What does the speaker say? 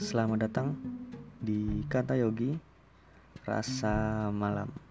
Selamat datang di Kata Yogi Rasa Malam.